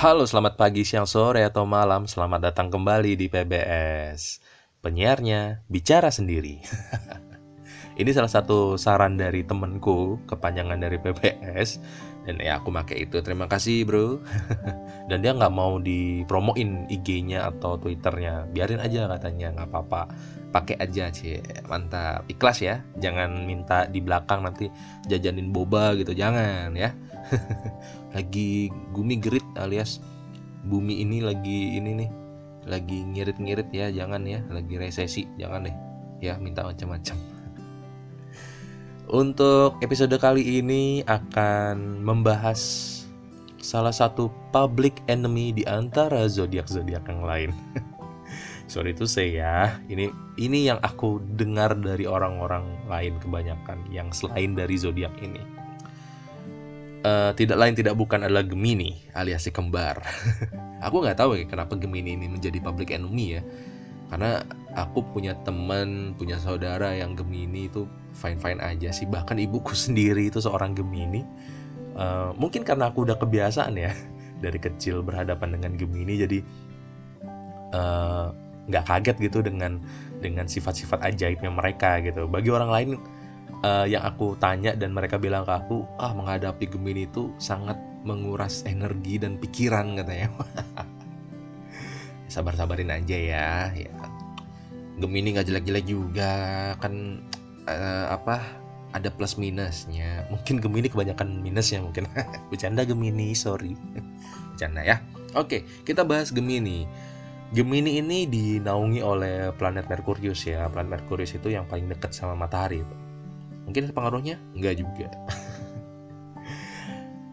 Halo, selamat pagi, siang, sore, atau malam. Selamat datang kembali di PBS. Penyiarnya bicara sendiri. Ini salah satu saran dari temenku, kepanjangan dari PBS. Dan ya aku pakai itu. Terima kasih bro. Dan dia nggak mau dipromoin IG-nya atau Twitternya. Biarin aja katanya, nggak apa-apa. Pakai aja sih, mantap. Ikhlas ya. Jangan minta di belakang nanti jajanin boba gitu, jangan ya. lagi gumi gerit alias bumi ini lagi ini nih lagi ngirit-ngirit ya jangan ya lagi resesi jangan deh ya minta macam-macam untuk episode kali ini akan membahas salah satu public enemy di antara zodiak-zodiak yang lain. Sorry itu saya ya, ini ini yang aku dengar dari orang-orang lain kebanyakan yang selain dari zodiak ini uh, tidak lain tidak bukan adalah Gemini alias si kembar. aku nggak tahu ya kenapa Gemini ini menjadi public enemy ya. Karena aku punya teman, punya saudara yang Gemini itu fine-fine aja sih. Bahkan ibuku sendiri itu seorang Gemini. Uh, mungkin karena aku udah kebiasaan ya dari kecil berhadapan dengan Gemini, jadi eh, nggak uh, kaget gitu dengan dengan sifat-sifat ajaibnya mereka gitu. Bagi orang lain uh, yang aku tanya dan mereka bilang ke aku ah menghadapi Gemini itu sangat menguras energi dan pikiran katanya sabar-sabarin aja ya ya Gemini nggak jelek-jelek juga kan uh, apa ada plus minusnya mungkin Gemini kebanyakan minusnya mungkin bercanda Gemini sorry bercanda ya oke kita bahas Gemini Gemini ini dinaungi oleh planet Merkurius ya planet Merkurius itu yang paling dekat sama matahari Mungkin pengaruhnya? Enggak juga.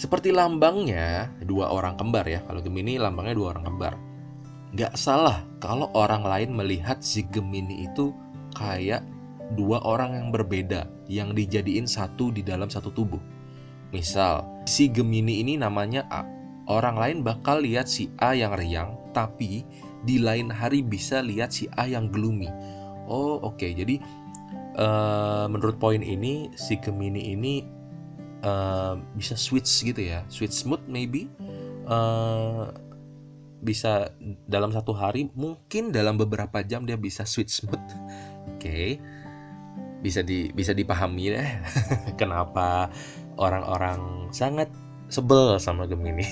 Seperti lambangnya dua orang kembar ya. Kalau Gemini lambangnya dua orang kembar. Gak salah kalau orang lain melihat si Gemini itu kayak dua orang yang berbeda yang dijadiin satu di dalam satu tubuh. Misal, si Gemini ini namanya A. Orang lain bakal lihat si A yang riang, tapi di lain hari bisa lihat si A yang gloomy. Oh, oke. Okay. Jadi uh, menurut poin ini si Gemini ini uh, bisa switch gitu ya switch mood maybe uh, bisa dalam satu hari mungkin dalam beberapa jam dia bisa switch mood oke okay. bisa di bisa dipahami deh kenapa orang-orang sangat sebel sama Gemini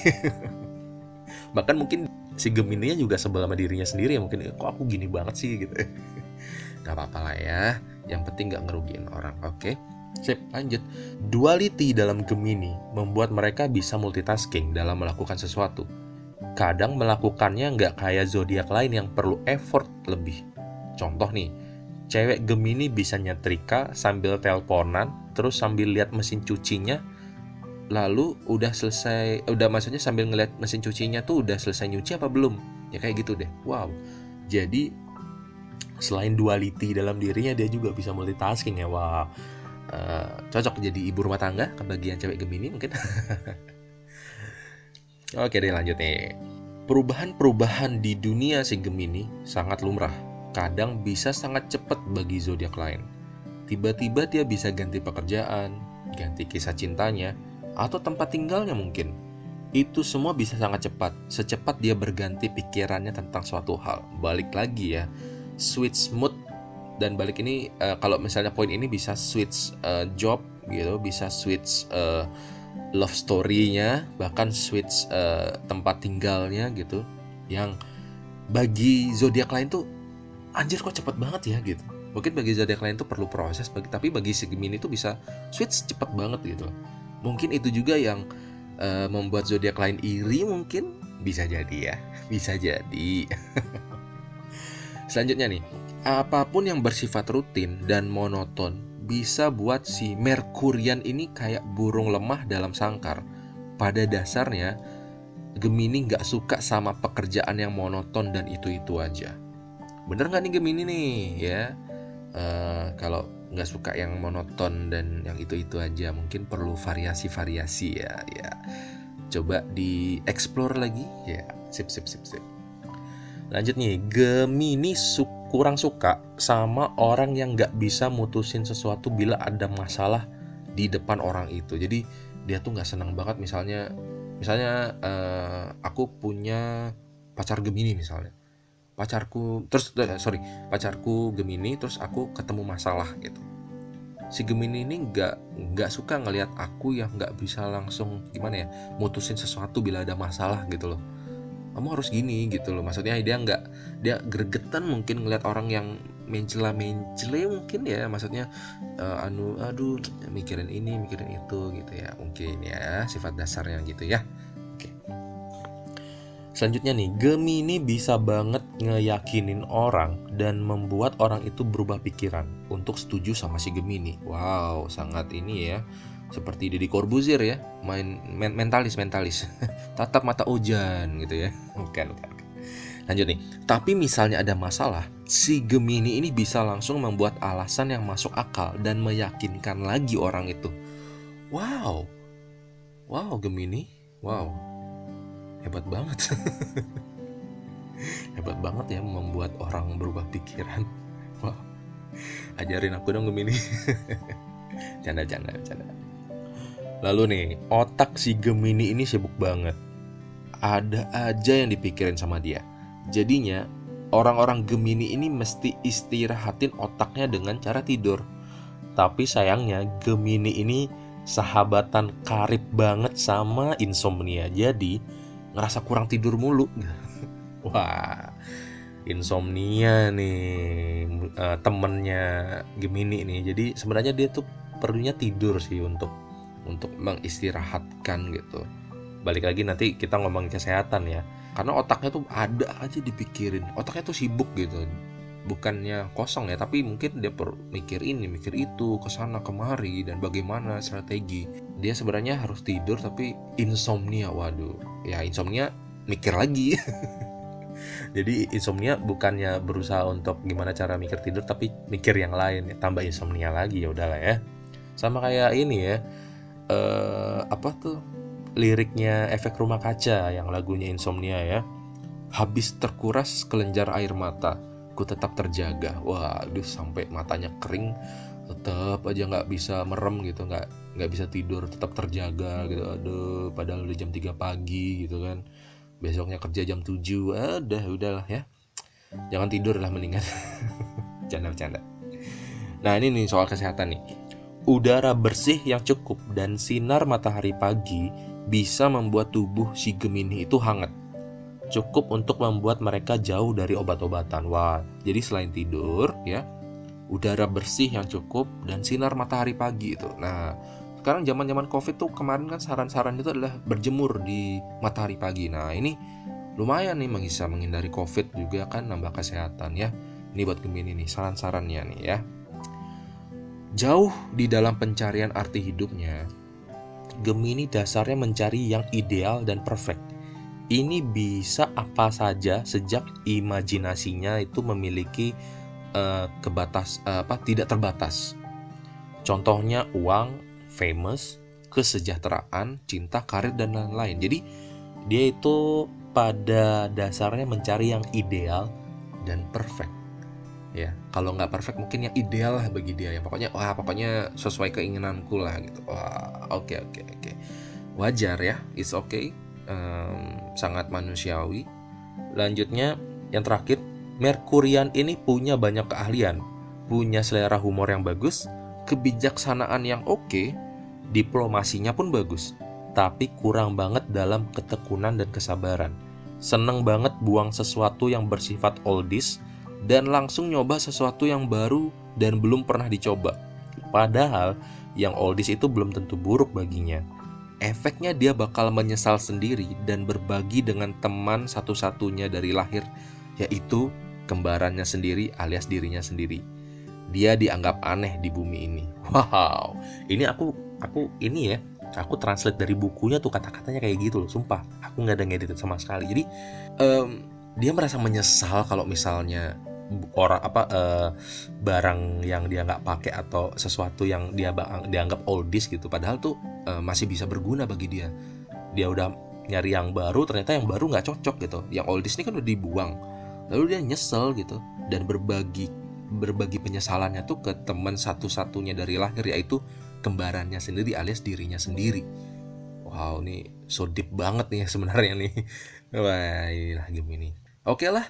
bahkan mungkin si Gemini juga sebel sama dirinya sendiri ya mungkin kok aku gini banget sih gitu nggak apa-apa lah ya yang penting nggak ngerugiin orang oke okay? Sip, lanjut. Duality dalam Gemini membuat mereka bisa multitasking dalam melakukan sesuatu. Kadang melakukannya nggak kayak zodiak lain yang perlu effort lebih. Contoh nih, cewek Gemini bisa nyetrika sambil teleponan, terus sambil lihat mesin cucinya, lalu udah selesai, udah maksudnya sambil ngeliat mesin cucinya tuh udah selesai nyuci apa belum? Ya kayak gitu deh. Wow. Jadi selain duality dalam dirinya dia juga bisa multitasking ya wah uh, cocok jadi ibu rumah tangga kebagian cewek Gemini mungkin oke deh lanjut nih. Perubahan-perubahan di dunia si Gemini sangat lumrah. Kadang bisa sangat cepat bagi zodiak lain. Tiba-tiba dia bisa ganti pekerjaan ganti kisah cintanya atau tempat tinggalnya mungkin. Itu semua bisa sangat cepat secepat dia berganti pikirannya tentang suatu hal. Balik lagi ya switch mood. Dan balik ini uh, kalau misalnya poin ini bisa switch uh, job gitu bisa switch uh, love story-nya bahkan switch uh, tempat tinggalnya gitu yang bagi zodiak lain tuh anjir kok cepet banget ya gitu. Mungkin bagi zodiak lain tuh perlu proses tapi bagi Gemini tuh bisa switch cepet banget gitu. Mungkin itu juga yang uh, membuat zodiak lain iri mungkin bisa jadi ya bisa jadi. Selanjutnya nih, apa pun yang bersifat rutin dan monoton bisa buat si Merkurian ini kayak burung lemah dalam sangkar. Pada dasarnya, Gemini nggak suka sama pekerjaan yang monoton dan itu-itu aja. Bener nggak nih Gemini nih ya? Uh, kalau nggak suka yang monoton dan yang itu-itu aja, mungkin perlu variasi-variasi ya. Ya, coba di explore lagi ya. Sip, sip, sip, sip. Lanjut nih, Gemini su kurang suka sama orang yang nggak bisa mutusin sesuatu bila ada masalah di depan orang itu. Jadi dia tuh nggak senang banget misalnya misalnya uh, aku punya pacar Gemini misalnya. Pacarku terus uh, sorry pacarku Gemini terus aku ketemu masalah gitu. Si Gemini ini nggak nggak suka ngelihat aku yang nggak bisa langsung gimana ya mutusin sesuatu bila ada masalah gitu loh kamu harus gini gitu loh. Maksudnya dia nggak dia gregetan mungkin ngelihat orang yang mencela mencela mungkin ya. Maksudnya uh, anu aduh mikirin ini mikirin itu gitu ya. Mungkin ya sifat dasarnya gitu ya. Oke. Selanjutnya nih Gemini bisa banget ngeyakinin orang dan membuat orang itu berubah pikiran untuk setuju sama si Gemini. Wow sangat ini ya seperti Deddy Corbuzier ya main men mentalis mentalis. Tatap mata hujan gitu ya. Bukan bukan lanjut nih. Tapi misalnya ada masalah si Gemini ini bisa langsung membuat alasan yang masuk akal dan meyakinkan lagi orang itu. Wow. Wow Gemini. Wow. Hebat banget. Hebat banget ya membuat orang berubah pikiran. Wow. Ajarin aku dong Gemini. Canda canda canda Lalu nih, otak si Gemini ini sibuk banget. Ada aja yang dipikirin sama dia. Jadinya, orang-orang Gemini ini mesti istirahatin otaknya dengan cara tidur. Tapi sayangnya, Gemini ini sahabatan karib banget sama insomnia. Jadi, ngerasa kurang tidur mulu. Wah, insomnia nih uh, temennya Gemini nih. Jadi sebenarnya dia tuh perlunya tidur sih untuk untuk mengistirahatkan gitu. Balik lagi nanti kita ngomongin kesehatan ya. Karena otaknya tuh ada aja dipikirin. Otaknya tuh sibuk gitu. Bukannya kosong ya tapi mungkin dia per mikir ini mikir itu ke sana kemari dan bagaimana strategi. Dia sebenarnya harus tidur tapi insomnia waduh. Ya insomnia mikir lagi. Jadi insomnia bukannya berusaha untuk gimana cara mikir tidur tapi mikir yang lain tambah insomnia lagi ya udahlah ya. Sama kayak ini ya uh, apa tuh liriknya efek rumah kaca yang lagunya insomnia ya. Habis terkuras kelenjar air mata ku tetap terjaga. Wah aduh sampai matanya kering tetap aja nggak bisa merem gitu nggak nggak bisa tidur tetap terjaga gitu. Aduh padahal udah jam 3 pagi gitu kan. Besoknya kerja jam 7 ada udahlah ya. Jangan tidur lah mendingan. Canda canda nah ini nih soal kesehatan nih Udara bersih yang cukup dan sinar matahari pagi bisa membuat tubuh si Gemini itu hangat. Cukup untuk membuat mereka jauh dari obat-obatan. Wah, jadi selain tidur ya, udara bersih yang cukup dan sinar matahari pagi itu. Nah, sekarang zaman-zaman Covid tuh kemarin kan saran-saran itu adalah berjemur di matahari pagi. Nah, ini lumayan nih bisa menghindari Covid juga kan nambah kesehatan ya. Ini buat Gemini nih saran-sarannya nih ya. Jauh di dalam pencarian arti hidupnya, Gemini dasarnya mencari yang ideal dan perfect. Ini bisa apa saja sejak imajinasinya itu memiliki uh, kebatas uh, apa tidak terbatas. Contohnya uang, famous, kesejahteraan, cinta, karir dan lain-lain. Jadi dia itu pada dasarnya mencari yang ideal dan perfect ya. Kalau nggak perfect mungkin yang ideal lah bagi dia ya. Pokoknya wah pokoknya sesuai keinginanku lah gitu. Wah oke okay, oke okay, oke. Okay. wajar ya it's okay. Um, sangat manusiawi. Lanjutnya yang terakhir Merkurian ini punya banyak keahlian. Punya selera humor yang bagus kebijaksanaan yang oke okay, diplomasinya pun bagus. Tapi kurang banget dalam ketekunan dan kesabaran. Seneng banget buang sesuatu yang bersifat oldies dan langsung nyoba sesuatu yang baru dan belum pernah dicoba. Padahal yang oldies itu belum tentu buruk baginya. Efeknya dia bakal menyesal sendiri dan berbagi dengan teman satu-satunya dari lahir, yaitu kembarannya sendiri alias dirinya sendiri. Dia dianggap aneh di bumi ini. Wow, ini aku aku ini ya, aku translate dari bukunya tuh kata-katanya kayak gitu loh, sumpah. Aku nggak ada ngedit sama sekali. Jadi um, dia merasa menyesal kalau misalnya orang apa uh, barang yang dia nggak pakai atau sesuatu yang dia dianggap oldies gitu padahal tuh uh, masih bisa berguna bagi dia. Dia udah nyari yang baru ternyata yang baru nggak cocok gitu. Yang oldies ini kan udah dibuang. Lalu dia nyesel gitu. Dan berbagi berbagi penyesalannya tuh ke teman satu-satunya dari lahir yaitu kembarannya sendiri alias dirinya sendiri. Wow ini so deep banget nih sebenarnya nih. Wah, inilah Gemini. Oke lah,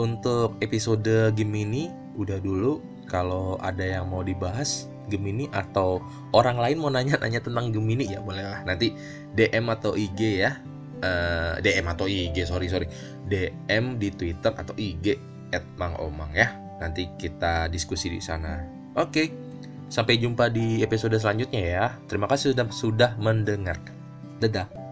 untuk episode Gemini udah dulu. Kalau ada yang mau dibahas Gemini atau orang lain mau nanya-nanya tentang Gemini ya bolehlah nanti DM atau IG ya. Uh, eh, DM atau IG, sorry sorry. DM di Twitter atau IG @mangomang ya. Nanti kita diskusi di sana. Oke. Sampai jumpa di episode selanjutnya ya. Terima kasih sudah sudah mendengarkan. Dadah.